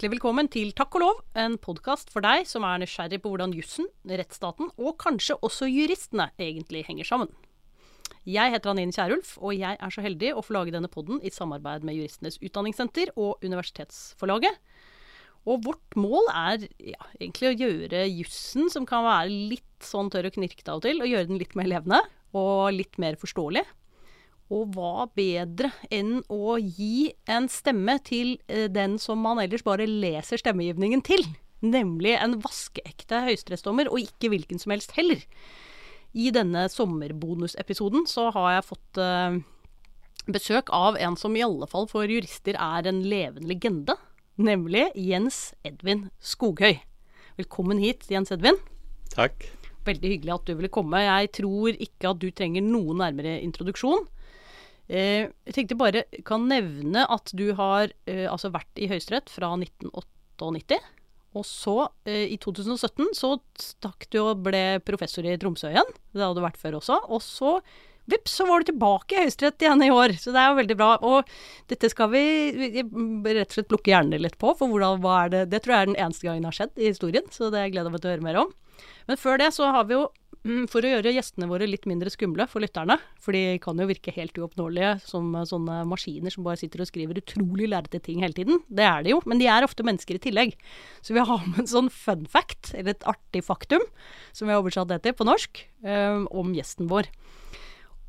Hjertelig velkommen til Takk og lov, en podkast for deg som er nysgjerrig på hvordan jussen, rettsstaten og kanskje også juristene egentlig henger sammen. Jeg heter Anine Kierulf, og jeg er så heldig å få lage denne podden i samarbeid med Juristenes Utdanningssenter og Universitetsforlaget. Og vårt mål er ja, egentlig å gjøre jussen, som kan være litt sånn tørr og knirkete av og til, og gjøre den litt mer levende og litt mer forståelig. Og hva bedre enn å gi en stemme til eh, den som man ellers bare leser stemmegivningen til? Nemlig en vaskeekte høyesterettsdommer, og ikke hvilken som helst heller. I denne sommerbonusepisoden så har jeg fått uh, besøk av en som i alle fall for jurister er en levende legende. Nemlig Jens Edvin Skoghøy. Velkommen hit, Jens Edvin. Takk. Veldig hyggelig at du ville komme. Jeg tror ikke at du trenger noen nærmere introduksjon. Eh, jeg tenkte bare kan nevne at du har eh, altså vært i Høyesterett fra 1998. Og så, eh, i 2017, så stakk du og ble professor i Tromsø igjen. Det hadde du vært før også. Og så vips, så var du tilbake i Høyesterett igjen i år. Så det er jo veldig bra. Og dette skal vi rett og slett plukke hjernen litt på, for hvordan, hva er det Det tror jeg er den eneste gangen det har skjedd i historien, så det gleder jeg meg til å høre mer om. Men før det så har vi jo for å gjøre gjestene våre litt mindre skumle for lytterne, for de kan jo virke helt uoppnåelige som sånne maskiner som bare sitter og skriver utrolig lærete ting hele tiden. Det er de jo, men de er ofte mennesker i tillegg. Så vi har med en sånn fun fact, eller et artig faktum, som vi har oversatt det til på norsk, um, om gjesten vår.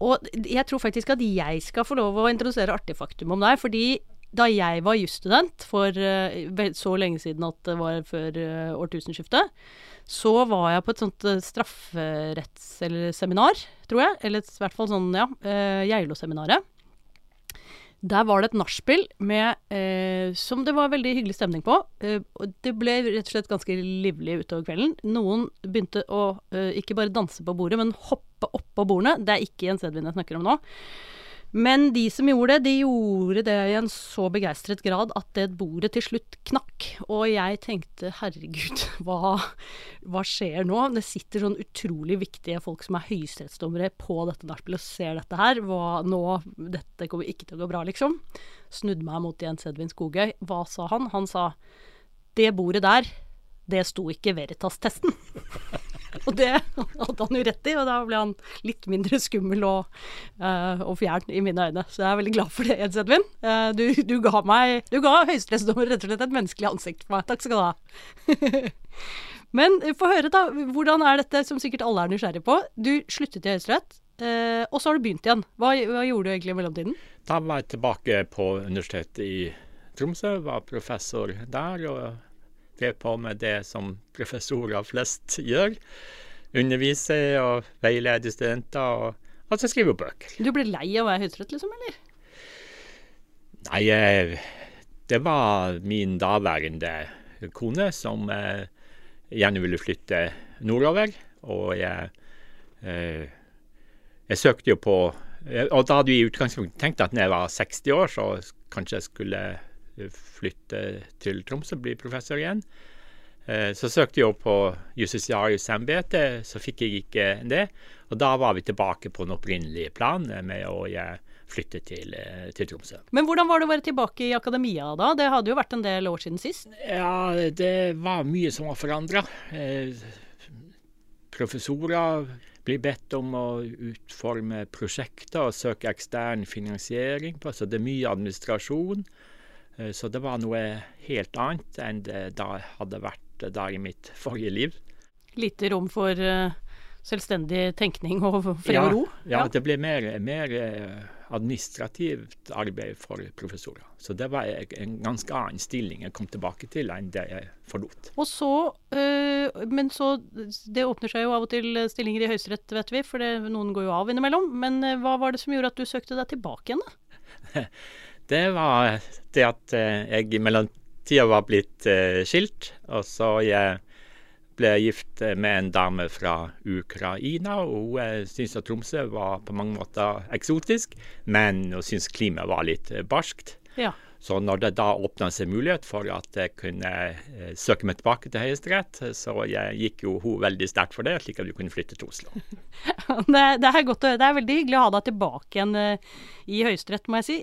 Og jeg tror faktisk at jeg skal få lov å introdusere artig faktum om deg, fordi da jeg var jusstudent for uh, så lenge siden at det var før uh, årtusenskiftet, så var jeg på et sånt uh, strafferetts- eller seminar, tror jeg. Eller i hvert fall sånn, ja, Geilo-seminaret. Der var det et nachspiel som det var veldig hyggelig stemning på. det ble rett og slett ganske livlig utover kvelden. Noen begynte å ikke bare danse på bordet, men hoppe oppå bordene. Det er ikke Jens Edvin jeg snakker om nå. Men de som gjorde det, de gjorde det i en så begeistret grad at det bordet til slutt knakk. Og jeg tenkte herregud, hva, hva skjer nå? Det sitter sånn utrolig viktige folk som er høyesterettsdommere på dette nachspielet og ser dette her. Hva nå? Dette kommer ikke til å gå bra, liksom. Snudde meg mot Jens Edvin Skogøy. Hva sa han? Han sa det bordet der, det sto ikke Veritas-testen. Og det hadde han jo rett i, og da ble han litt mindre skummel og, uh, og fjern i mine øyne. Så jeg er veldig glad for det, Jens Edvin. Uh, du, du, ga meg Du ga høyesterettsdommer rett og slett et menneskelig ansikt for meg. Takk skal du ha. Men få høre, da. Hvordan er dette, som sikkert alle er nysgjerrig på? Du sluttet i Høyesterett, uh, og så har du begynt igjen. Hva, hva gjorde du egentlig i mellomtiden? Da var jeg tilbake på Universitetet i Tromsø, var professor der. og drev på med det som professorer flest gjør. Undervise og veilede studenter, og altså skrive bøker. Du ble lei av å være høytrøtt, liksom, eller? Nei, eh, det var min daværende kone som eh, gjerne ville flytte nordover. Og jeg, eh, jeg søkte jo på Og da hadde vi i utgangspunktet tenkt at når jeg var 60 år, så kanskje jeg skulle flytte til Tromsø, bli professor igjen. Eh, så søkte jeg opp på justitiariusembetet, så fikk jeg ikke det. Og da var vi tilbake på den opprinnelige planen med å flytte til, eh, til, Tromsø. Men hvordan var det å være tilbake i akademia da? Det hadde jo vært en del år siden sist? Ja, det var mye som var forandra. Eh, professorer blir bedt om å utforme prosjekter og søke ekstern finansiering på, så det er mye administrasjon. Eh, så det var noe helt annet enn det da hadde vært da i mitt forrige liv. Lite rom for uh, selvstendig tenkning og fred ja, og ro? Ja, ja, det ble mer, mer administrativt arbeid for professorer. Så det var en ganske annen stilling jeg kom tilbake til enn det jeg forlot. Og så, øh, men så Det åpner seg jo av og til stillinger i Høyesterett, vet vi, for det, noen går jo av innimellom. Men hva var det som gjorde at du søkte deg tilbake igjen, da? det var det at eh, jeg i mellomtida var blitt uh, skilt. Og så jeg ble gift med en dame fra Ukraina. og Hun uh, syntes at Tromsø var på mange måter eksotisk, men hun syntes klimaet var litt barskt. Ja. Så når det da åpna seg mulighet for at jeg kunne eh, søke meg tilbake til Høyesterett, så jeg gikk jo hun veldig sterkt for det, slik at vi kunne flytte til Oslo. det, det, er godt å høre. Det er veldig hyggelig å ha deg tilbake igjen eh, i Høyesterett, må jeg si.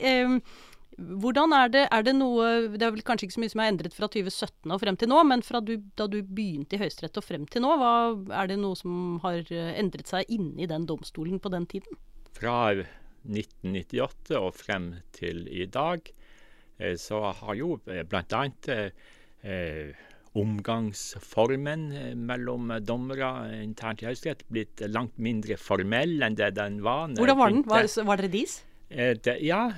Eh, hvordan er det, er det noe Det er vel kanskje ikke så mye som er endret fra 2017 og frem til nå, men fra du, da du begynte i Høyesterett og frem til nå, hva, er det noe som har eh, endret seg inni den domstolen på den tiden? Fra 1998 og frem til i dag eh, så har jo bl.a. Eh, omgangsformen mellom dommere internt i Høyesterett blitt langt mindre formell enn det den var. Hvordan var den? Var, var dere dis? Eh, det, ja,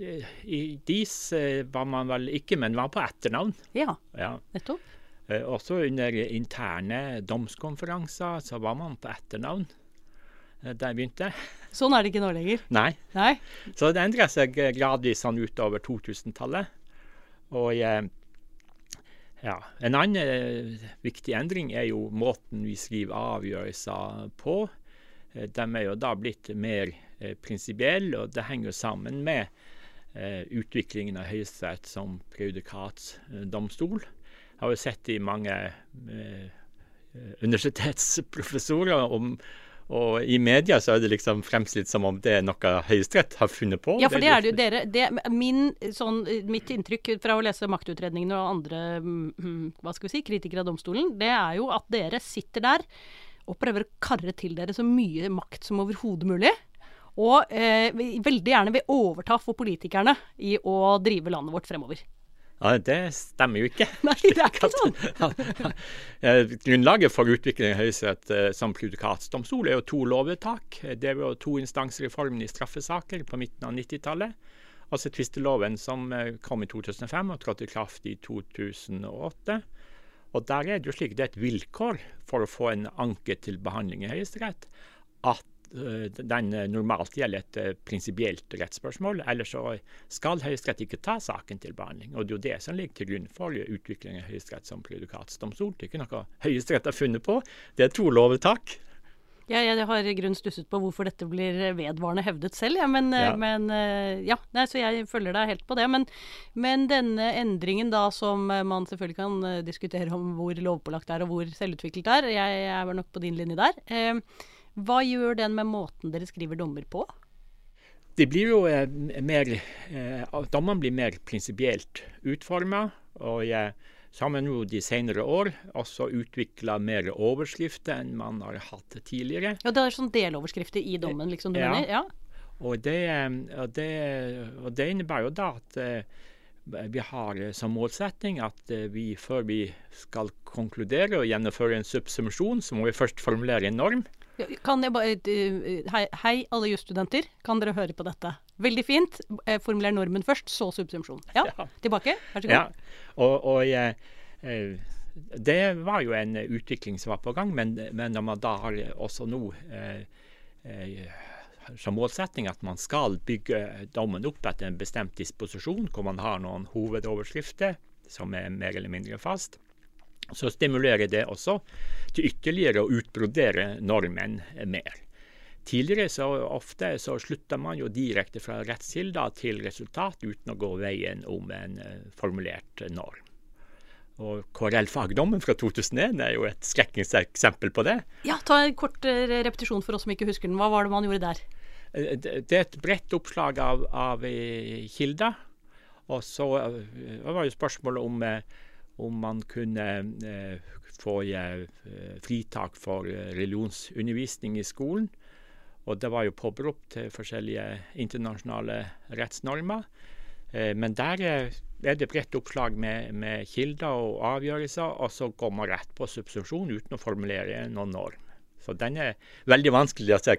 eh, i DIS eh, var man vel ikke, men var på etternavn. Ja, ja. nettopp. Også under interne domskonferanser så var man på etternavn da jeg begynte. Sånn er det ikke nå lenger? Nei. Nei. Så det endra seg gradvis sånn utover 2000-tallet. Og ja, en annen viktig endring er jo måten vi skriver avgjørelser på. De er jo da blitt mer eh, prinsipielle, og det henger sammen med eh, utviklingen av Høyesterett som prejudikatsdomstol. Jeg har jo sett i mange eh, universitetsprofessorer om og i media så er det liksom fremstilt som om det er noe Høyesterett har funnet på. Ja, for det, er det jo dere. Det, min, sånn, mitt inntrykk fra å lese maktutredningene og andre mm, hva skal vi si, kritikere av domstolen, det er jo at dere sitter der og prøver å karre til dere så mye makt som overhodet mulig. Og eh, veldig gjerne vil overta for politikerne i å drive landet vårt fremover. Ja, Det stemmer jo ikke. Nei, det er ikke sånn. Grunnlaget for utviklingen av Høyesterett eh, som prudikatsdomstol er jo to lovvedtak. Det var jo toinstansreformen i straffesaker på midten av 90-tallet. Altså tvisteloven som eh, kom i 2005 og trådte i kraft i 2008. Og der er det jo slik det er et vilkår for å få en anke til behandling i Høyesterett at den normalt gjelder et uh, prinsipielt rettsspørsmål. Ellers så skal Høyesterett ikke ta saken til behandling. Og det er jo det som ligger til grunn for utviklingen av Høyesterett som prejudikatsdomstol. Det er ikke noe Høyesterett har funnet på. Det er to lovvedtak ja, jeg har i grunnen stusset på hvorfor dette blir vedvarende hevdet selv, ja, men, eh, ja. men eh, ja, nei, så jeg følger deg helt på det. Men, men, denne endringen da, som man selvfølgelig kan eh, diskutere om hvor lovpålagt det er og hvor selvutviklet det er, jeg er nok på din linje der. Eh, hva gjør den med måten dere skriver dommer på? Det blir jo eh, mer eh, Dommene blir mer prinsipielt utforma. Og jeg har vi de senere år også utvikla mer overskrifter enn man har hatt tidligere. Ja, Det er sånn deloverskrifter i dommen, liksom du ja. mener? Ja. Og det, og, det, og det, innebærer jo da at vi har som målsetting at vi før vi skal konkludere og gjennomføre en subsumisjon, så må vi først formulere en norm. Kan jeg bare, eh, hei, hei, alle jusstudenter. Kan dere høre på dette? Veldig fint. Eh, formuler normen først, så subsumpsjon. Ja, ja. tilbake. Vær så god. Ja. Og, og eh, det var jo en utvikling som var på gang, men, men når man da har også nå eh, som målsetting at man skal bygge dommen opp etter en bestemt disposisjon, hvor man har noen hovedoverskrifter som er mer eller mindre fast, så stimulerer det også til ytterligere å utbrodere normen mer. Tidligere så ofte så slutta man jo direkte fra rettskilder til resultat uten å gå veien om en uh, formulert norm. Og KRL-fagdommen fra 2001 er jo et skrekkens eksempel på det. Ja, Ta en kort uh, repetisjon for oss som ikke husker den. Hva var det man gjorde der? Det, det, er et bredt oppslag av, av kilder. Og så var jo spørsmålet om om man kunne eh, få eh, fritak for eh, religionsundervisning i skolen. Og det var jo påberopt forskjellige internasjonale rettsnormer. Men der er det bredt oppslag med, med, kilder og avgjørelser, og så går man rett på subsumpsjon uten å formulere noen norm. Så den er veldig vanskelig å se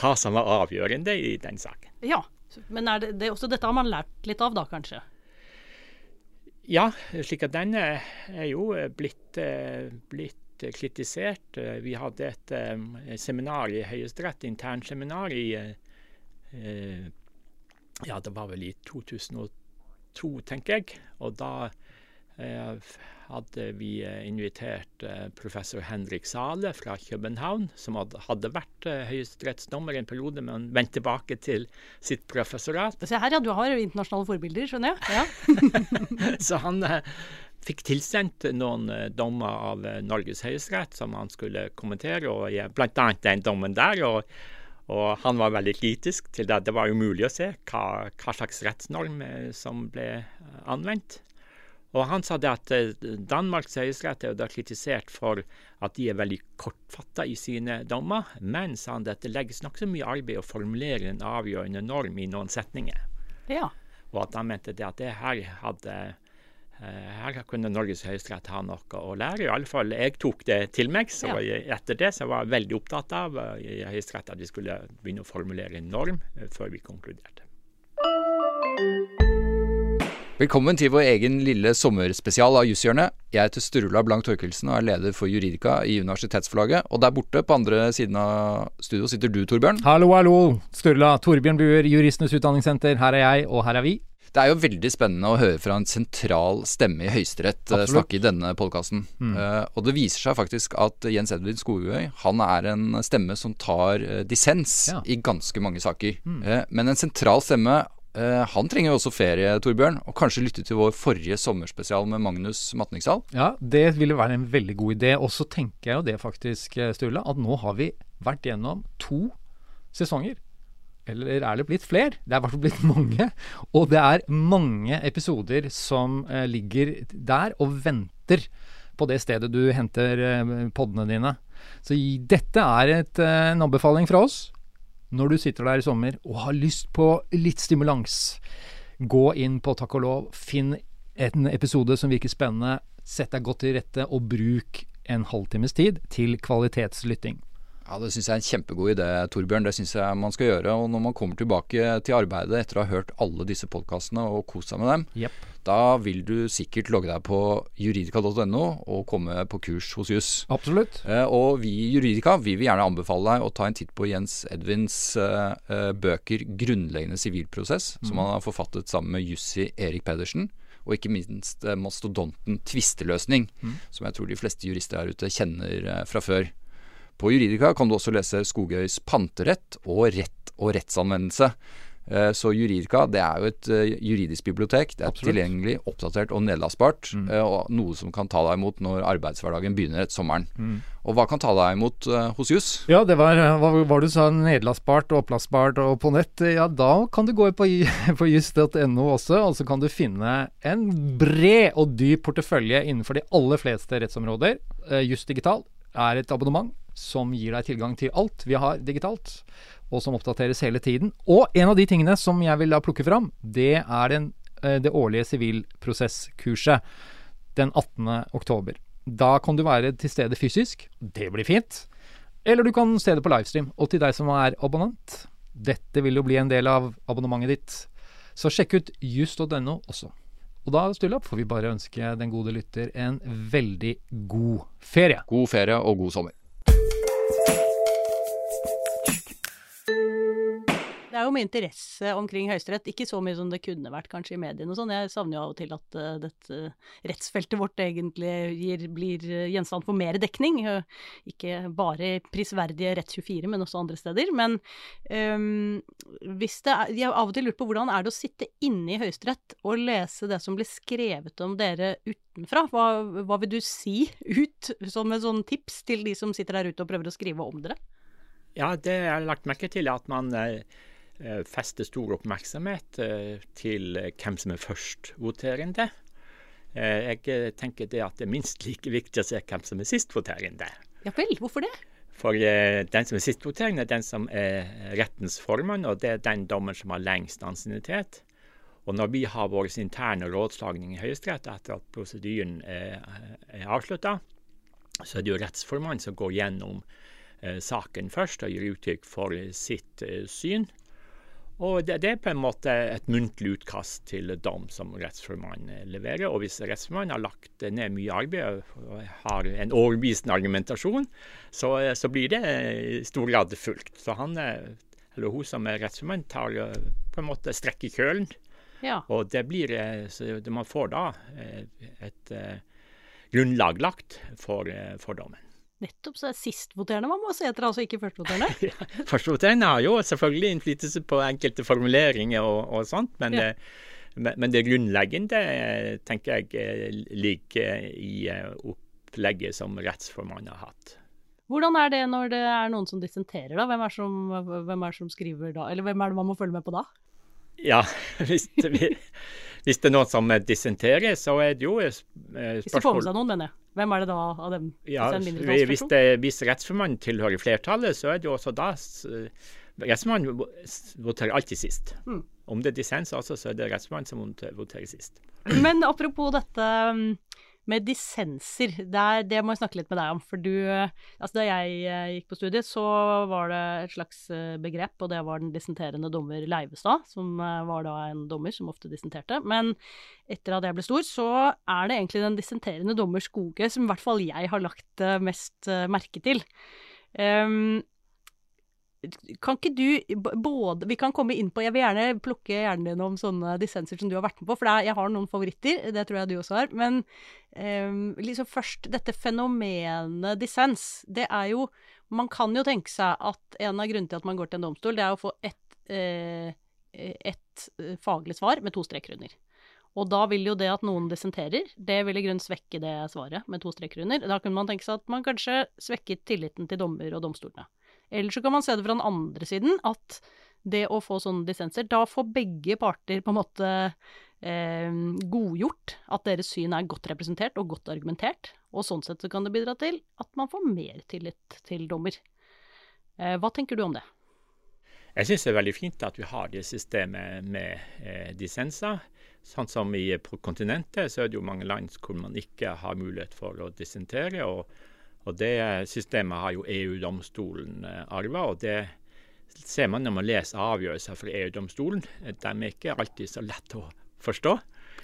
hva som var avgjørende i den saken. Ja, men det, det, også dette har man lært litt av da, kanskje? Ja, slik at denne er jo blitt, eh, blitt kritisert. Vi hadde et, seminar i Høyesterett, internseminar, i eh, Ja, det var vel i 2002, tenker jeg. Og da Eh, hadde vi eh, invitert eh, professor Henrik Sale fra København, som hadde vært høyesterettsdommer en periode, men vendt tilbake til sitt professorat. Se her, ja. Du har internasjonale forbilder, skjønner jeg. Ja. Så han fikk tilsendt noen dommer av Norges høyesterett som han skulle kommentere, og bl.a. den dommen der. og Og han var veldig kritisk til det. Det var umulig å se hva, hva slags rettsnorm som ble anvendt. Og han sa det at Danmarks høyesterett er jo da kritisert for at de er veldig kortfatta i sine dommer, men sa han at det legges nokså mye arbeid i å formulere en avgjørende norm i noen setninger. Ja. Og at han mente det at det her hadde her kunne Norges høyesterett ha noe å lære. I alle fall jeg tok det til meg. så ja. Etter det så var jeg veldig opptatt av i Høyesterett at vi skulle begynne å formulere en norm før vi konkluderte. Velkommen til vår egen lille sommerspesial av Jusshjørnet. Jeg heter Sturla Blank Torkelsen og er leder for Juridika i Universitetsforlaget. Og der borte på andre siden av studio sitter du, Torbjørn. Hallo, hallo. Sturla. Torbjørn Buer, Juristenes Utdanningssenter. Her er jeg, og her er vi. Det er jo veldig spennende å høre fra en sentral stemme i Høyesterett uh, snakke i denne podkasten. Mm. Uh, og det viser seg faktisk at Jens Edvin Skogøy han er en stemme som tar uh, dissens ja. i ganske mange saker. Mm. men en sentral stemme Uh, han trenger jo også ferie, Torbjørn, og kanskje lytte til vår forrige sommerspesial med Magnus Matningsdal? Ja, det ville være en veldig god idé. Og så tenker jeg jo det faktisk, Sturle, Sturla, at nå har vi vært gjennom to sesonger. Eller er det blitt flere? Det er i hvert fall blitt mange. Og det er mange episoder som uh, ligger der og venter på det stedet du henter poddene dine. Så dette er et, en anbefaling fra oss når du sitter der i sommer og har lyst på litt stimulans, gå inn på Takk og lov, finn en episode som virker spennende, sett deg godt til rette og bruk en halvtimes tid til kvalitetslytting. Ja, Det syns jeg er en kjempegod idé, Torbjørn. Det syns jeg man skal gjøre. Og når man kommer tilbake til arbeidet etter å ha hørt alle disse podkastene og kost seg med dem, yep. da vil du sikkert logge deg på juridika.no og komme på kurs hos Juss. Absolutt. Eh, og vi i Juridika vi vil gjerne anbefale deg å ta en titt på Jens Edvins eh, eh bøker 'Grunnleggende sivilprosess', mm. som han har forfattet sammen med Jussi Erik Pedersen og ikke minst eh, mastodonten tvisteløsning, mm. som jeg tror de fleste jurister her ute kjenner eh, fra før. På Juridika kan du også lese Skogøys panterett og rett og rettsanvendelse. Eh, så Juridika det er jo et eh, juridisk bibliotek. Det er Absolutt. tilgjengelig, oppdatert og nedlastbart. Mm. Eh, og noe som kan ta deg imot når arbeidshverdagen begynner etter sommeren. Mm. Og hva kan ta deg imot hos Juss? Ja, det var hva var du sa, nedlastbart, opplastbart og på nett. Ja, da kan du gå på, på juss.no også, og så kan du finne en bred og dyp portefølje innenfor de aller fleste rettsområder. Juss digital er et abonnement som gir deg tilgang til alt vi har digitalt, og som oppdateres hele tiden. Og en av de tingene som jeg vil da plukke fram, det er den, eh, det årlige sivilprosesskurset den 18. oktober. Da kan du være til stede fysisk. Det blir fint. Eller du kan se det på livestream. Og til deg som er abonnent, dette vil jo bli en del av abonnementet ditt. Så sjekk ut just.no også. Og da Sturla, får vi bare ønske den gode lytter en veldig god ferie. God ferie og god sommer. Er jo mye interesse omkring Høyesterett. Ikke så mye som det kunne vært kanskje i mediene og sånn. Jeg savner jo av og til at uh, dette rettsfeltet vårt egentlig gir, blir gjenstand for mer dekning. Uh, ikke bare prisverdige Rett24, men også andre steder. Men um, hvis det er, jeg har av og til lurt på hvordan er det å sitte inne i Høyesterett og lese det som blir skrevet om dere utenfra? Hva, hva vil du si ut som et sånn tips til de som sitter der ute og prøver å skrive om dere? Ja, det har jeg lagt merke til at man eh, Eh, fester stor oppmerksomhet eh, til eh, hvem som er førstvoterende. Jeg tenker det at det er minst like viktig å se hvem som er sistvoterende. Ja vel, hvorfor det? For den som er sistvoterende, er den som er rettens formann, og det er den dommer som har lengst ansiennitet. Og når vi har vår interne rådslagning i Høyesterett etter at prosedyren er, er avslutta, så er det jo rettsformannen som går gjennom eh, saken først og gir uttrykk for sitt eh, syn. Og det, det, er på en måte et muntlig utkast til dom som rettsformannen leverer. Og hvis rettsformannen har lagt ned mye arbeid og har en overbevisende argumentasjon, så, så, blir det i stor grad fulgt. Så han, eller hun som er rettsformann, tar på en måte strekk i kølen. Ja. Og det blir, så man får da et, et grunnlag lagt for, for dommen. Nettopp, så er sistvoterende man må se etter, altså ikke førstvoterende? ja, førstevoterende har jo selvfølgelig innflytelse på enkelte formuleringer og, og sånt, men, ja. det, men, det grunnleggende tenker jeg ligger i opplegget som rettsformannen har hatt. Hvordan er det når det er noen som dissenterer, da? Hvem er, som, hvem er det som skriver da? Eller hvem er det man må følge med på da? Ja, hvis det, hvis det er noen som dissenterer, så er det jo spørsmål Hvis de får med seg noen, mener jeg. Hvem er det da av dem? Ja, hvis, det, hvis rettsformannen tilhører flertallet, så er det jo også da Rettsmannen voterer alltid sist. Mm. Om det er dissens, altså, så er det rettsmannen som voterer sist. Men apropos dette mm, med dissenser, der, det må jeg snakke litt med deg om. For du Altså da jeg eh, gikk på studiet, så var det et slags eh, begrep, og det var den dissenterende dommer Leivestad, som eh, var da en dommer som ofte dissenterte. Men etter at jeg ble stor, så er det egentlig den dissenterende dommer Skoge som i hvert fall jeg har lagt mest merke til. Um, kan ikke du både Vi kan komme inn på Jeg vil gjerne plukke hjernen din om sånne dissenser som du har vært med på, for er, jeg har noen favoritter. Det tror jeg du også har. Men um, liksom først dette fenomenet dissens. Det er jo Man kan jo tenke seg at en av grunnene til at man går til en domstol, det er å få ett eh, et eh, faglig svar med to streker under. Og da vil jo det at noen dissenterer, det vil i grunnen svekke det svaret med to streker under. Da kunne man tenke seg at man kanskje svekket tilliten til dommer og domstolene. Eller så kan man se det fra den andre siden, at det å få sånne dissenser, da får begge parter på en måte eh, godgjort at deres syn er godt representert og godt argumentert. Og sånn sett så kan det bidra til at man får mer tillit til dommer. Eh, hva tenker du om det? Jeg syns det er veldig fint at vi har det systemet med eh, dissenser. Sånn som i, kontinentet så er det jo mange land hvor man ikke har mulighet for å dissentere. og og Det systemet har jo EU-domstolen eh, arva, og det ser man når man leser avgjørelser fra EU-domstolen. De er ikke alltid så lett å forstå.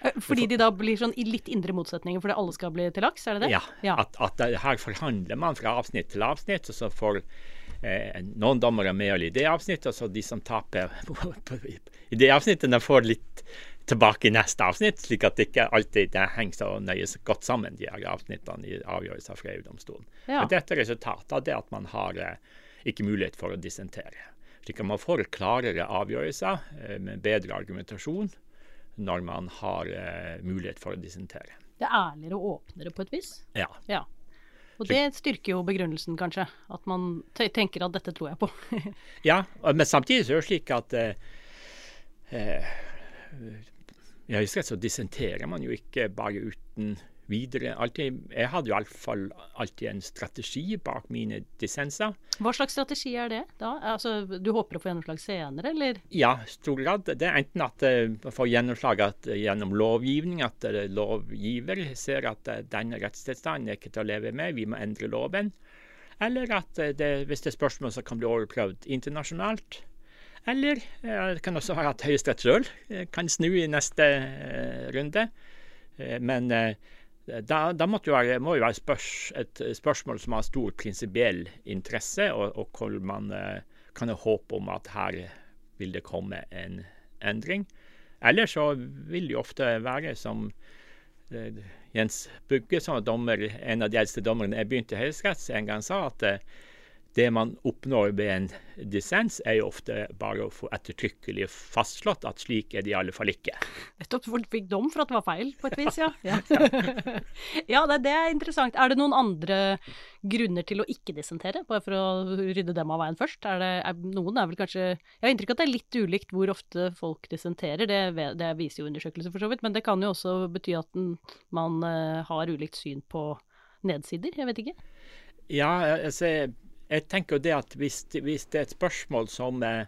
Eh, fordi de da blir sånn i litt indre motsetninger fordi alle skal bli til laks, er det det? Ja. ja. At, at, her forhandler man fra avsnitt til avsnitt, og så får eh, noen dommere medhold i det avsnittet, og så de som taper i det avsnittet, de får litt tilbake i neste avsnitt, slik at det ikke alltid det henger så nøye godt sammen, de her avsnittene i avgjørelser fra EU-domstolen. Ja. Dette er resultatet av det at man har eh, ikke mulighet for å dissentere. Slik at man får klarere avgjørelser eh, med bedre argumentasjon når man har eh, mulighet for å dissentere. Det er ærligere og åpnere på et vis? Ja. ja. Og det styrker jo begrunnelsen, kanskje. At man tenker at dette tror jeg på. ja, men samtidig så er det slik at eh i Høyesterett så dissenterer man jo ikke bare uten videre. Altid, jeg hadde jo iallfall alltid en strategi bak mine dissenser. Hva slags strategi er det da? Altså, du håper å få gjennomslag senere, eller? Ja, stor grad. Det er enten at man uh, får gjennomslag at, uh, gjennom lovgivning, at uh, lovgiver ser at denne rettstilstanden er ikke til å leve med, vi må endre loven. Eller at det, hvis det er spørsmål som kan bli overprøvd internasjonalt, eller det kan også være at Høyesterett sjøl eh, kan snu i neste eh, runde. Eh, men da, da det være, må jo være spørs, et spørsmål som har stor prinsipiell interesse, og, og, hvor man kan ha håp om at her vil det komme en endring. Eller så vil det ofte være som Jens Bugge, som dommer, en av de eldste dommerne jeg begynte i Høyesterett, en gang sa at det man oppnår ved en dissens, er jo ofte bare å få ettertrykkelig fastslått at slik er det i alle fall ikke. Nettopp. Folk fikk dom for at det var feil, på et vis, ja. Ja, ja det, det, er interessant. Er det noen andre grunner til å ikke dissentere, bare for å rydde dem av veien først? Er det, er, noen er vel kanskje Jeg har inntrykk av at det er litt ulikt hvor ofte folk dissenterer, det, det viser jo undersøkelser for så vidt, men det kan jo også bety at man uh, har ulikt syn på nedsider, jeg vet ikke. Ja, altså jeg tenker det at hvis, hvis, det er et spørsmål som, eh,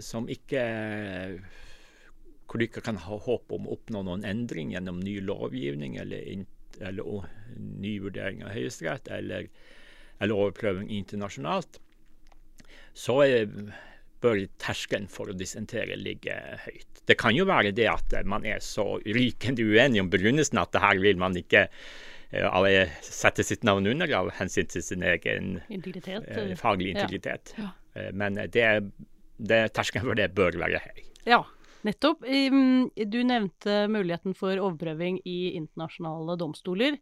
som ikke Hvor du ikke kan ha håp om å oppnå noen endring gjennom ny lovgivning eller, eller ny vurdering av Høyesterett eller, eller, overprøving internasjonalt, så er, bør terskelen for å dissentere ligge høyt. Det kan jo være det at man er så rykende uenig om begrunnelsen at det her vil man ikke alle setter sitt navn under av hensyn til sin egen integritet. Eh, faglige integritet. Ja. Ja. Eh, men det, det, terskelen for det bør være høy. Ja. Nettopp. Um, Du nevnte muligheten for overprøving i internasjonale domstoler.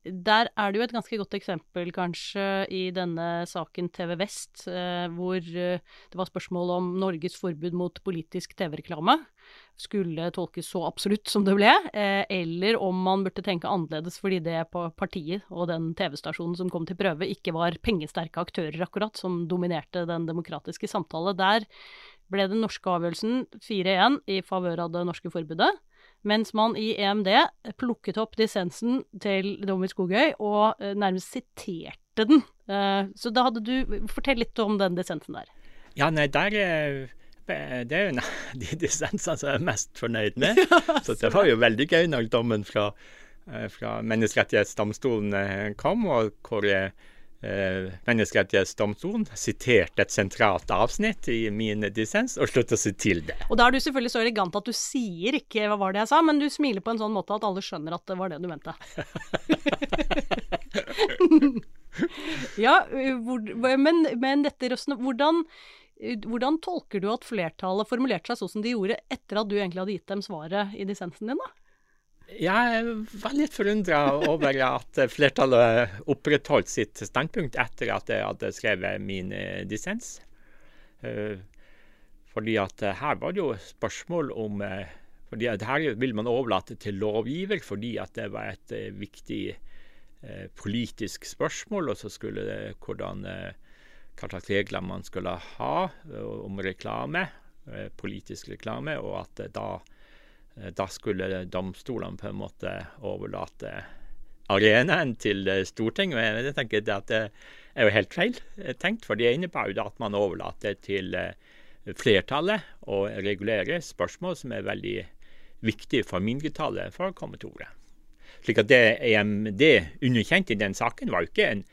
Der er det jo et ganske godt eksempel, kanskje, i denne saken TV Vest, eh, hvor eh, det var spørsmål om Norges forbud mot politisk TV-reklame skulle tolkes så absolutt som det ble, eh, eller om man burde tenke annerledes fordi det partiet og den TV-stasjonen som kom til prøve, ikke var pengesterke aktører akkurat, som dominerte den demokratiske samtale. Der ble den norske avgjørelsen 4-1 i favør av det norske forbudet. Mens man i EMD plukket opp dissensen til dommer Skogøy og eh, nærmest siterte den. Eh, så da hadde du Fortell litt om den dissensen der. Ja, nei, der eh, Det er jo de dissensene som jeg er mest fornøyd med. Så det var jo veldig gøy når dommen fra, fra Menneskerettighetsdomstolen kom, og hvor Menneskerettighetsdomstolen siterte et sentralt avsnitt i min dissens og sluttet seg til det. Og da er du selvfølgelig så elegant at du sier ikke hva var det jeg sa, men du smiler på en sånn måte at alle skjønner at det var det du mente. ja, hvor, men, men dette røstene hvordan, hvordan tolker du at flertallet formulerte seg sånn som de gjorde etter at du egentlig hadde gitt dem svaret i dissensen din, da? Jeg var litt forundra over at flertallet opprettholdt sitt standpunkt etter at jeg hadde skrevet min eh, dissens. Eh, fordi at eh, her var det jo spørsmål om fordi at Her vil man overlate til lovgiver fordi at det var et viktig politisk spørsmål. Og så skulle det hvordan hva slags regler man skulle ha om reklame, politisk reklame, og at da da skulle domstolene på en måte overlate arenaen til eh, Stortinget. Men jeg tenker at det er jo helt feil eh, tenkt, for det innebærer jo at man overlater til flertallet å regulere spørsmål som er veldig viktige for mindretallet for å komme til orde. Slik at det EMD underkjente i den saken, var jo ikke en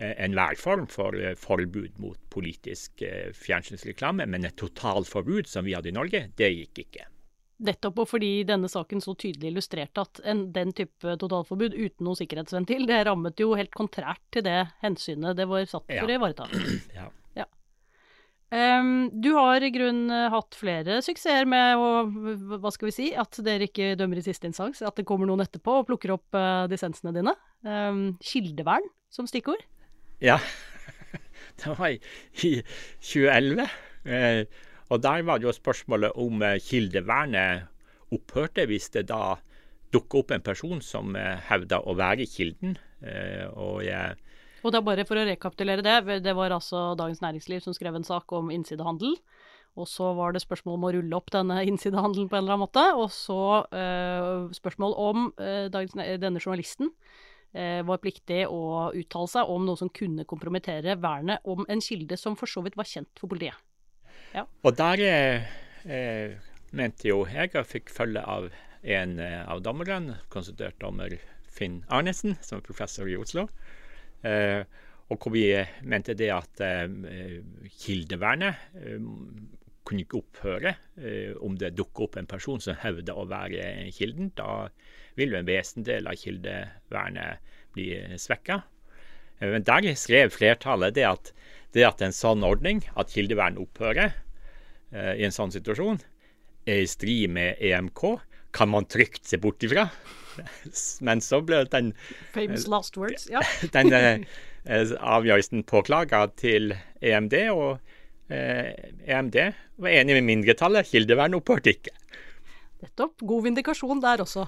enhver form for forbud mot politisk fjernsynsreklame, men et totalforbud som vi hadde i Norge, det gikk ikke. Nettopp og fordi denne saken så tydelig illustrerte at en, den type totalforbud uten noe sikkerhetsventil, det rammet jo helt kontrært til det hensynet det var satt for å ivareta. Ja. ja. Um, du har i grunnen hatt flere suksesser med å, hva skal vi si, at dere ikke dømmer i siste instans, at det kommer noen etterpå og plukker opp uh, dissensene dine. Um, kildevern som stikkord. Ja, det var i, i 2011. Uh, og der var det jo spørsmålet om eh, kildevernet opphørte hvis det da dukka opp en person som hevda å være kilden. Eh, og jeg og da bare for å rekapitulere det, det var altså Dagens Næringsliv som skrev en sak om innsidehandel. Og så var det spørsmål om å rulle opp denne innsidehandelen på en eller annen måte. Og så eh, spørsmål om eh, denne journalisten eh, var pliktig å uttale seg om noe som kunne kompromittere vernet om en kilde som for så vidt var kjent for politiet. Ja. Og der eh, mente jo jeg og fikk følge av en eh, av dommerne, konsultert dommer Finn Arnesen, som er professor i Oslo. Eh, og hvor vi mente det at eh, kildevernet eh, kunne ikke opphøre eh, om det dukker opp en person som hevder å være kilden. Da vil jo en vesendel av kildevernet bli svekka. Men der skrev flertallet det at det at en sånn ordning, at kildevern opphører eh, i en sånn situasjon, er i strid med EMK, kan man trygt se bort ifra. Men så ble den Famous last words, ja. den eh, avgjørelsen påklaga til EMD, og eh, EMD var enig med mindretallet. Kildevern opphørte ikke. Nettopp. God vindikasjon der også.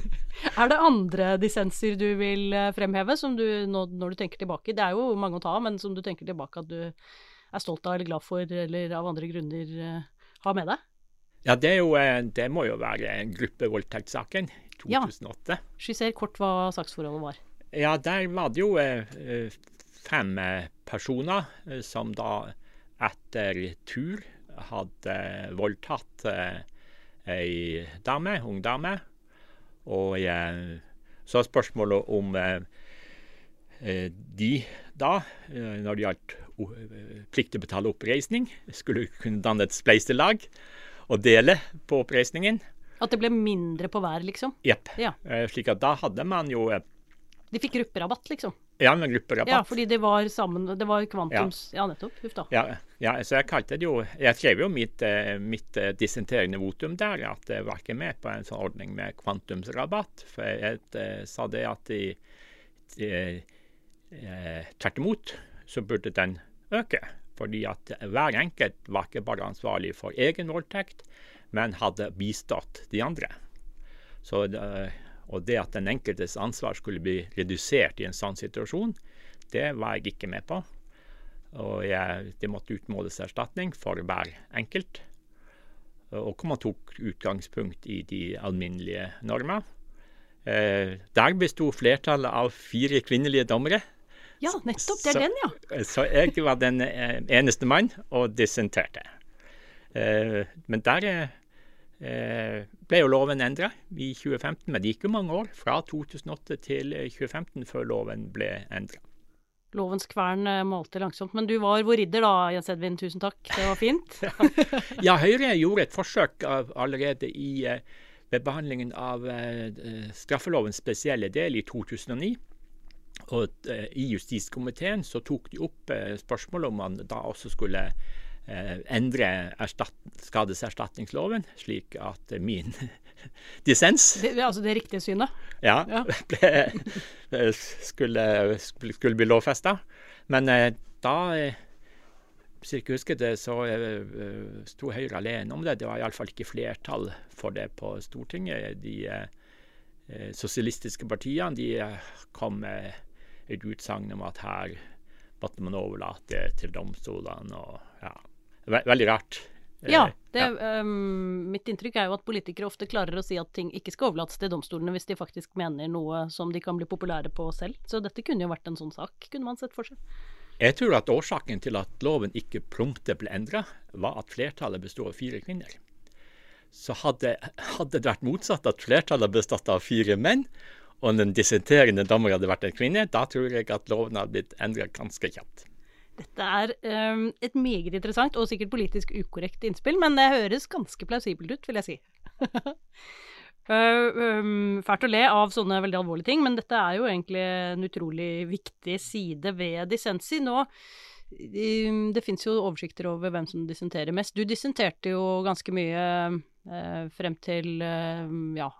er det andre dissenser du vil eh, fremheve, som du, når du tenker tilbake Det er jo mange å ta av, men som du tenker tilbake at du er stolt av eller glad for, eller av andre grunner uh, har med deg? Ja, det, jo, eh, det må jo være gruppevoldtektssaken i 2008. Ja. Skisser kort hva saksforholdet var. Ja, der var det jo uh, fem personer som da etter tur hadde voldtatt uh, ei dame, ung dame. Og eh, så er spørsmålet om eh, eh, de da, når det gjaldt plikt til å betale oppreisning, skulle kunne danne et spleiselag og dele på oppreisningen. At det ble mindre på hver, liksom? Jepp. Ja. Slik at da hadde man jo De fikk grupperabatt, liksom? Ja, med grupperabatt. Ja, fordi det var sammen Det var kvantums Ja, nettopp. Huff da. Ja, ja, så jeg kalte det jo Jeg skrev jo mitt, eh, mitt eh, dissenterende votum der, at jeg var ikke med på en sånn ordning med kvantumsrabatt. For jeg jeg sa det at de, de, eh, tvert imot så burde den øke. Fordi at hver enkelt var ikke bare ansvarlig for egen voldtekt, men hadde bistått de andre. Så det, og det at den enkeltes ansvar skulle bli redusert i en sånn situasjon, det var jeg ikke med på. Og jeg, det måtte utmåles erstatning for hver enkelt. Og hvor man tok utgangspunkt i de alminnelige normer. Eh, der besto flertallet av fire kvinnelige dommere. Ja, nettopp. Det er Så- den, ja. Så jeg var den eh, eneste mann og dissenterte. Eh, Men der eh, ble jo loven endra i 2015, men det gikk jo mange år, fra 2008 til eh, 2015, før loven ble endra. Lovens kvern eh, malte langsomt. Men du var vår ridder da, Jens Edvin. Tusen takk. Det var fint. Ja, Høyre gjorde et forsøk allerede i, eh, ved behandlingen av eh, straffelovens spesielle del i 2009. Og eh, I justiskomiteen så tok de opp eh, spørsmålet om man da også skulle eh, endre erstatt, skadeserstatningsloven, slik at eh, min dissens Det, det, altså det riktige synet. ja, Ja. ble, eh, skulle, skulle, bli lovfesta. Men eh, da eh, Hvis jeg ikke husker det, så eh, eh, sto Høyre alene om det. Det var iallfall ikke flertall for det på Stortinget. De eh, eh, sosialistiske partiene de eh, kom med et utsagn om at her måtte man overlate til domstolene. og ja, ve Veldig rart. Eh, Ja, det, ja. Um, mitt inntrykk er jo at politikere ofte klarer å si at ting ikke skal overlates til domstolene hvis de faktisk mener noe som de kan bli populære på selv. Så dette kunne jo vært en sånn sak, kunne man sett for seg. Jeg tror at årsaken til at loven ikke prompte ble endra, var at flertallet bestod av fire kvinner. Så hadde, hadde det vært motsatt, at flertallet bestått av fire menn, og den dissenterende dommer hadde vært en kvinne, da tror jeg at loven hadde blitt endra ganske kjapt. Dette er um, et meget interessant og sikkert politisk ukorrekt innspill, men det høres ganske plausibelt ut, vil jeg si. Uh, um, fælt å le av sånne veldig alvorlige ting, men dette er jo egentlig en utrolig viktig side ved dissensi. Nå um, Det fins jo oversikter over hvem som dissenterer mest. Du dissenterte jo ganske mye uh, frem til uh, ja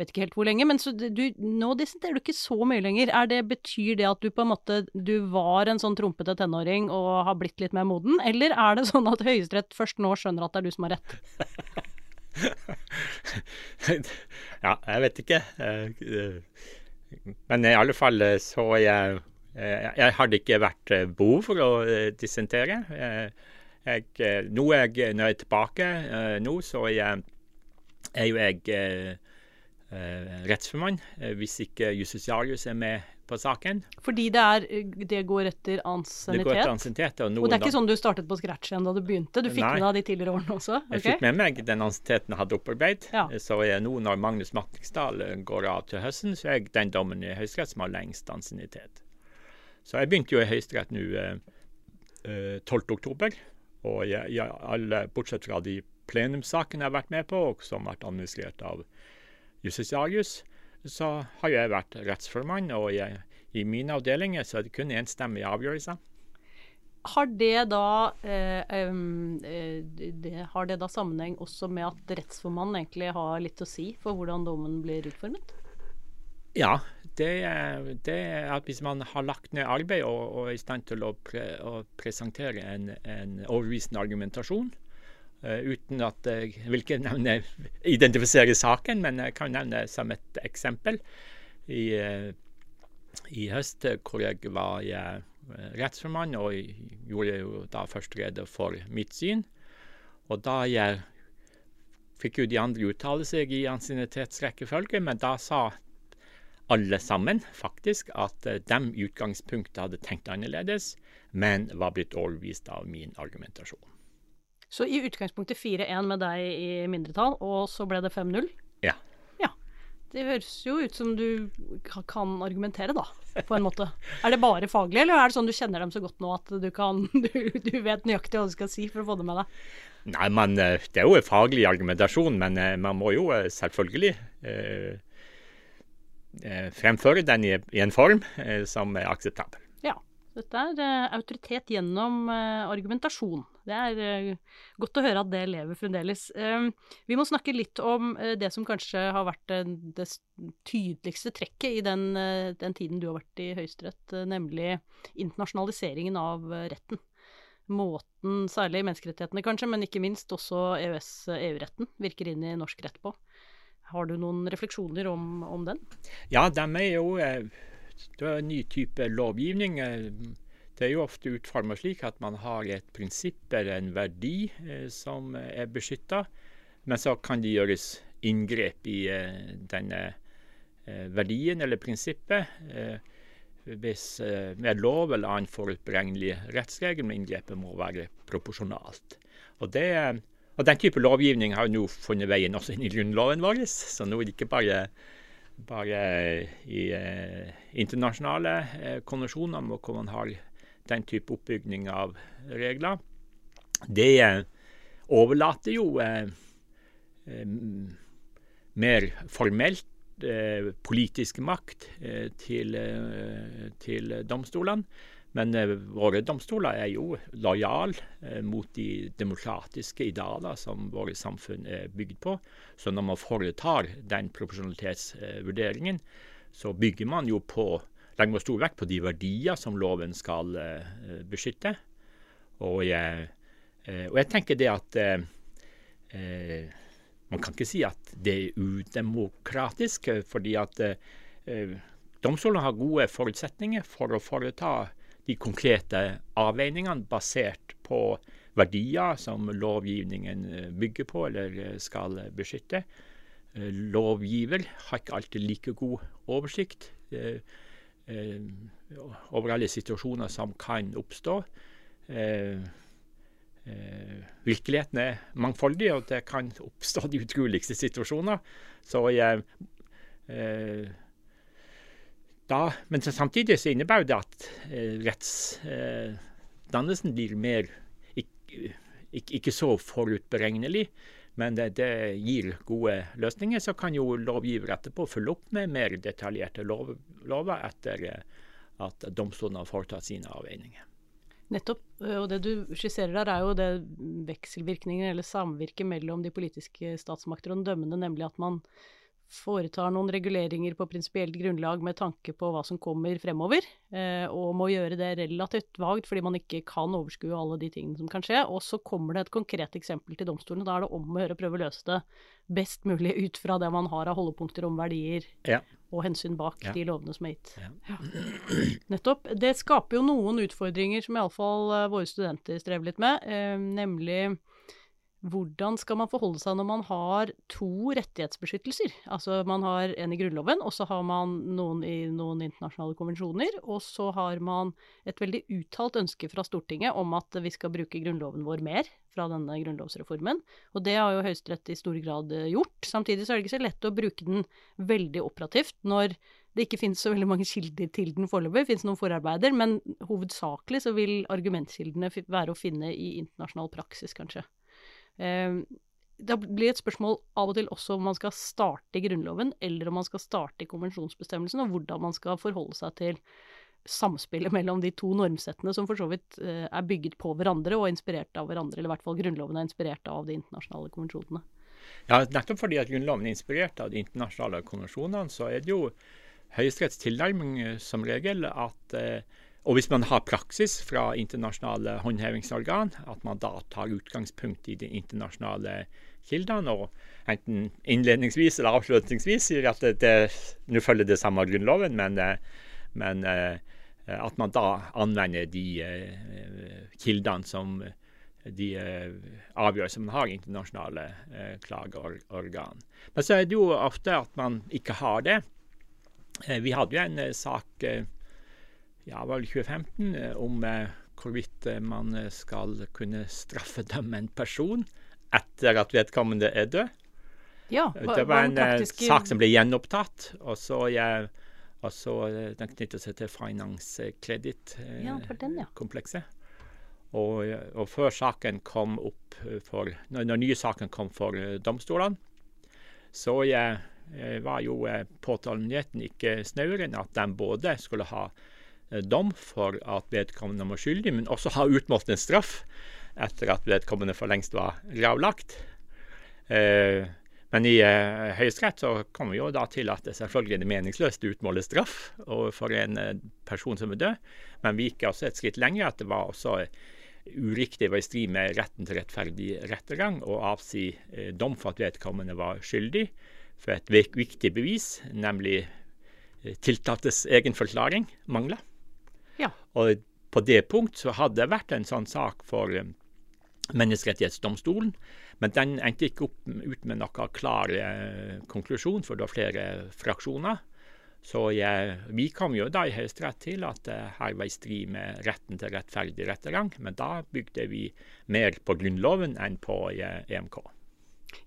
vet ikke helt hvor lenge, men du, nå dissenterer du ikke så mye lenger. Er det, betyr det at du på en måte du var en sånn trompete tenåring og har blitt litt mer moden, eller er det sånn at Høyesterett først nå skjønner at det er du som har rett? ja, jeg vet ikke. Eh, Men i alle fall eh, så jeg eh, Jeg hadde ikke vært eh, behov for å dissentere. Jeg, nå er jeg, når jeg er tilbake nå, så er, jeg, er jo jeg rettsformann eh, hvis ikke justitiarius er med på saken. Fordi det er Det går etter Det ansiennitet? går etter ansiennitet. Og, Og det er ikke sånn du startet på scratch igjen da du begynte? Du fikk Nei. med deg de tidligere årene også? Jeg fikk med meg den ansienniteten jeg hadde opparbeidet. Ja. Så er nå når Magnus Matningsdal eh, går av til høsten, så er jeg den dommen i Høyesterett som har lengst ansiennitet. Så jeg begynte jo i Høyesterett nå eh, eh, 12. oktober. Og jeg, jeg, alle, bortsett fra de plenumssakene jeg har vært med på, og som har vært administrert av justitiarius, så har jeg vært rettsformann. Og jeg, i mine avdelinger så er det kun enstemmige avgjørelser. Har det da eh, eh, det, Har det da sammenheng også med at rettsformannen egentlig har litt å si for hvordan dommen blir utformet? Ja, det, det er at hvis man har lagt ned arbeid og, og er i stand til å, pre, å presentere en, en overbevisende argumentasjon, uten at jeg vil ikke nevne, identifisere saken, men jeg kan nevne som et eksempel. I, eh, i høst eh, hvor jeg var eh, rettsformann og gjorde jo da først rede for mitt syn. Og da jeg fikk jo de andre uttale seg i ansiennitetsrekkefølge, men da sa alle sammen faktisk at eh, de i utgangspunktet hadde tenkt annerledes, men var blitt overbevist av min argumentasjon. Så i utgangspunktet 4-1 med deg i mindretall, og så ble det 5-0? Ja. Ja. Det høres jo ut som du kan argumentere, da, på en måte. Er det bare faglig, eller er det sånn du kjenner dem så godt nå at du kan Du, du vet nøyaktig hva du skal si for å få det med deg? Nei, men eh, Det er jo en faglig argumentasjon, men eh, man må jo eh, selvfølgelig eh, fremføre den i, i en form som er akseptabel. Ja. Dette er autoritet gjennom argumentasjon. Det er uh, godt å høre at det lever fremdeles. vi må snakke litt om det som kanskje har vært det tydeligste trekket i den, den, tiden du har vært i Høyesterett, nemlig internasjonaliseringen av retten. Måten, særlig menneskerettighetene kanskje, men ikke minst også EØS-EU-retten, virker inn i norsk rett på. Har du noen refleksjoner om, om den? Ja, de er jo det er en ny type lovgivning. Det er jo ofte utforma slik at man har et prinsipp eller en verdi eh, som er beskytta, men så kan det gjøres inngrep i eh, denne eh, verdien eller prinsippet hvis, med lov eller annen forutberegnelig rettsregel, men inngrepet må være proporsjonalt. Og, det, og Den type lovgivning har jo nå funnet veien også inn i grunnloven vår, så nå er det ikke bare bare i eh, internasjonale eh, konvensjoner hvor man har den type oppbygning av regler. Det overlater jo eh, eh, mer formelt eh, politisk makt til, til domstolene. Men våre domstoler er jo lojale mot de demokratiske idealer som våre samfunn er bygd på. Så når man foretar den proporsjonalitetsvurderingen, så bygger man jo på legger stor vekt på de verdier som loven skal eh, beskytte. Og jeg, eh, og jeg tenker det at eh, eh, Man kan ikke si at det er udemokratisk, fordi at domstolene har gode forutsetninger for å foreta de konkrete avveiningene basert på verdier som lovgivningen eh, bygger på eller eh, skal beskytte. Eh, lovgiver har ikke alltid like god oversikt over alle situasjoner som kan oppstå. Virkeligheten er mangfoldig, og det kan oppstå de utroligste situasjoner. Så jeg da, men samtidig så innebærer det at eh, rettsdannelsen eh, blir mer ikke, ikke, ikke, så forutberegnelig. Men det, det, gir gode løsninger. Så kan jo lovgiver etterpå følge opp med mer detaljerte lov, lover etter eh, at domstolene har foretatt sine avveininger. Nettopp. Og det du skisserer der, er jo det vekselvirkningen eller samvirket mellom de politiske statsmakter og den dømmende, nemlig at man foretar noen reguleringer på prinsipielt grunnlag med tanke på hva som kommer fremover, eh, og må gjøre det relativt vagt fordi man ikke kan overskue alle de tingene som kan skje. Og så kommer det et konkret eksempel til domstolen. Da er det om å gjøre å prøve å løse det best mulig ut fra det man har av holdepunkter om verdier ja. og hensyn bak ja. de lovene som er gitt. Ja. Nettopp. Det skaper jo noen utfordringer som iallfall uh, våre studenter strever litt med, eh, nemlig hvordan skal man forholde seg når man har to rettighetsbeskyttelser? Altså man har en i Grunnloven, og så har man noen i noen internasjonale konvensjoner. Og så har man et veldig uttalt ønske fra Stortinget om at vi skal bruke Grunnloven vår mer fra denne grunnlovsreformen. Og det har jo Høyesterett i stor grad eh, gjort. Samtidig så er det ikke så lett å bruke den veldig operativt når det ikke finnes så veldig mange kilder til den foreløpig. Det finnes noen forarbeider, men hovedsakelig så vil argumentkildene være å finne i internasjonal praksis, kanskje. Ehm, det blir et spørsmål av og til også om man skal starte i Grunnloven, eller om man skal starte i konvensjonsbestemmelsen, og hvordan man skal forholde seg til samspillet mellom de to normsettene som for så vidt eh, er bygget på hverandre og inspirert av hverandre, eller i hvert fall Grunnloven er inspirert av de internasjonale konvensjonene. Ja, nettopp fordi at Grunnloven er inspirert av de internasjonale konvensjonene, så er det jo Høyesteretts tilnærming eh, som regel at eh, og hvis man har praksis fra internasjonale håndhevingsorgan, at man da tar utgangspunkt i de internasjonale kildene, og enten innledningsvis eller avslutningsvis sier at det, nå følger det samme Grunnloven, men, eh, men, eh, at man da anvender de eh, kildene som de avgjørelsene man har i internasjonale klageorgan. Men så er det jo ofte at man ikke har det. Vi hadde jo en sak ja, var 2015 eh, om eh, hvorvidt eh, man skal kunne straffedømme en person etter at vedkommende er død. Ja, hva, det var en praktiske... sak som ble gjenopptatt. og så jeg og så Den knytter seg til finance credit-komplekset. Ja, og, og, før saken kom opp for Når, når nye saken kom for domstolene, så jeg var jo påtalemyndigheten ikke snauere enn at de både skulle ha dom for at vedkommende var skyldig, men også ha utmålt en straff etter at vedkommende for lengst var gravlagt. Eh, men i eh, Høyesterett så kommer vi jo da til at det selvfølgelig er meningsløst å utmåle straff for en eh, person som er død, men vi gikk også et skritt lenger. At det var også uriktig, var i strid med retten til rettferdig rettergang å avsi eh, dom for at vedkommende var skyldig for et viktig bevis, nemlig eh, tiltaltes egen forklaring, mangla. Ja. Og på det punkt så hadde det vært en sånn sak for eh, Menneskerettighetsdomstolen, men den endte ikke opp ut med noen klar eh, konklusjon, for det var flere fraksjoner. Så jeg, vi kom jo da i Høyesterett til at det her var i strid med retten til rettferdig rettergang, men da bygde vi mer på Grunnloven enn på eh, EMK.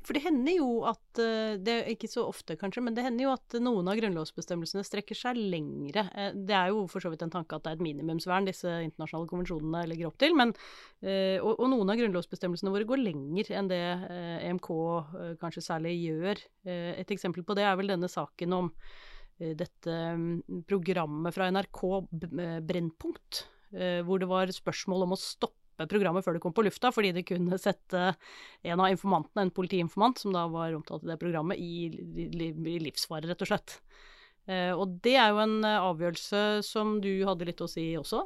For det hender jo at eh, Det er ikke så ofte, kanskje, men det hender jo at noen av grunnlovsbestemmelsene strekker seg lengre. Eh, Det er jo for så vidt en tanke at det er et minimumsvern disse internasjonale konvensjonene legger opp til. Men, eh, og, og noen av grunnlovsbestemmelsene våre går lenger enn det EMK eh, kanskje særlig gjør. Et eksempel på det er vel denne saken om dette mm, programmet fra NRK, Brennpunkt, hvor det var spørsmål om å stoppe programmet før det kom på lufta, fordi det kunne sette en av informantene, en politiinformant, som da var omtalt i det programmet, i, livsfare, rett og slett. Eh, og det er jo en eh, avgjørelse som du hadde litt å si også.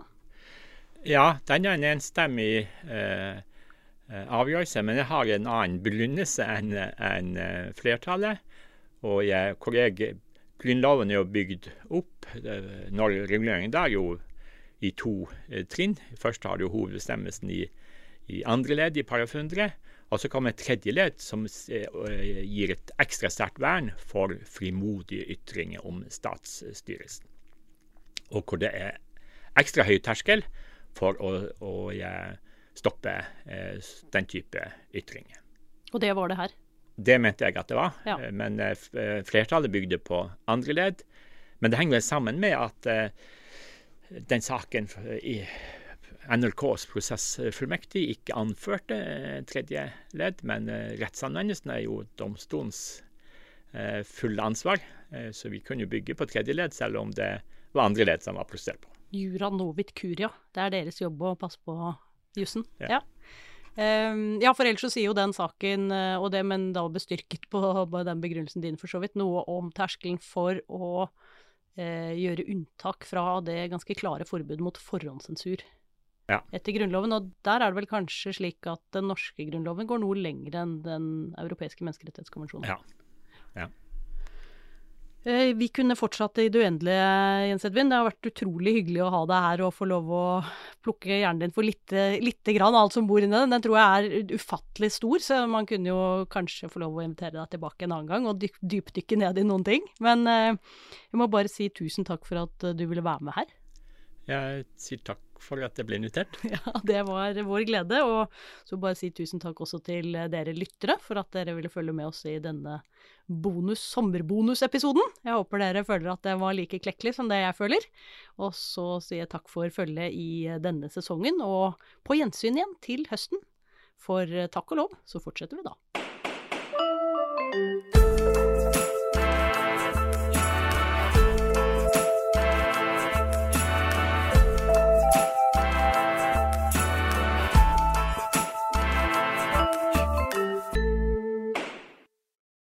Ja, den er en enstemmig eh, eh, avgjørelse, men jeg har en annen begrunnelse enn eh, flertallet. Og jeg, hvor jeg, Grunnloven er jo bygd opp når reguleringen der er jo i to eh, trinn. Først har du hovedbestemmelsen i, i andre ledd i paragraf 100. Og så kommer et tredje ledd som eh, eh, gir et ekstra sterkt vern for frimodige ytringer om statsstyrelsen. Og hvor det er ekstra høy terskel for å, å stoppe den type ytringer. Og det var det her. Det mente jeg at det var, Ja. men flertallet bygde på andre ledd. Men det henger vel sammen med at den saken i NRKs prosessfullmektig ikke anførte eh, tredje ledd, men eh, rettsanvendelsen er jo domstolens eh, fulle ansvar. Så vi kunne bygge på tredje ledd, selv om det var andre ledd som var protestert på. Jura novit curia. Det er deres jobb å passe på jussen. Ja. Ja. Ehm, ja, for ellers så sier jo den saken, og det, men da bestyrket på den begrunnelsen din for så vidt, noe om terskelen for å gjøre unntak fra det ganske klare forbudet mot forhåndssensur Ja. etter Grunnloven. Og der er det vel kanskje slik at den norske grunnloven går noe lenger enn den europeiske menneskerettighetskonvensjonen. Ja. Ja. Eh, Vi kunne fortsatt i det uendelige, Jens Edvin. Det har vært utrolig hyggelig å ha deg her og få lov å plukke hjernen din for lite, lite grann alt som bor inni den. Den tror jeg er ufattelig stor, så man kunne jo kanskje få lov å invitere deg tilbake en annen gang og dyp, dypdykke ned i noen ting. Men eh, jeg må bare si tusen takk for at du ville være med her. Jeg sier takk for at jeg ble invitert. Ja, det var vår glede. Og så bare si tusen takk også til eh, dere lyttere for at dere ville følge med oss i denne bonus, sommerbonusepisoden. Jeg håper dere føler at det var like klekkelig som det jeg føler. Og så sier jeg takk for følget i eh, denne sesongen, og på gjensyn igjen til høsten. For eh, takk og lov, så fortsetter vi da.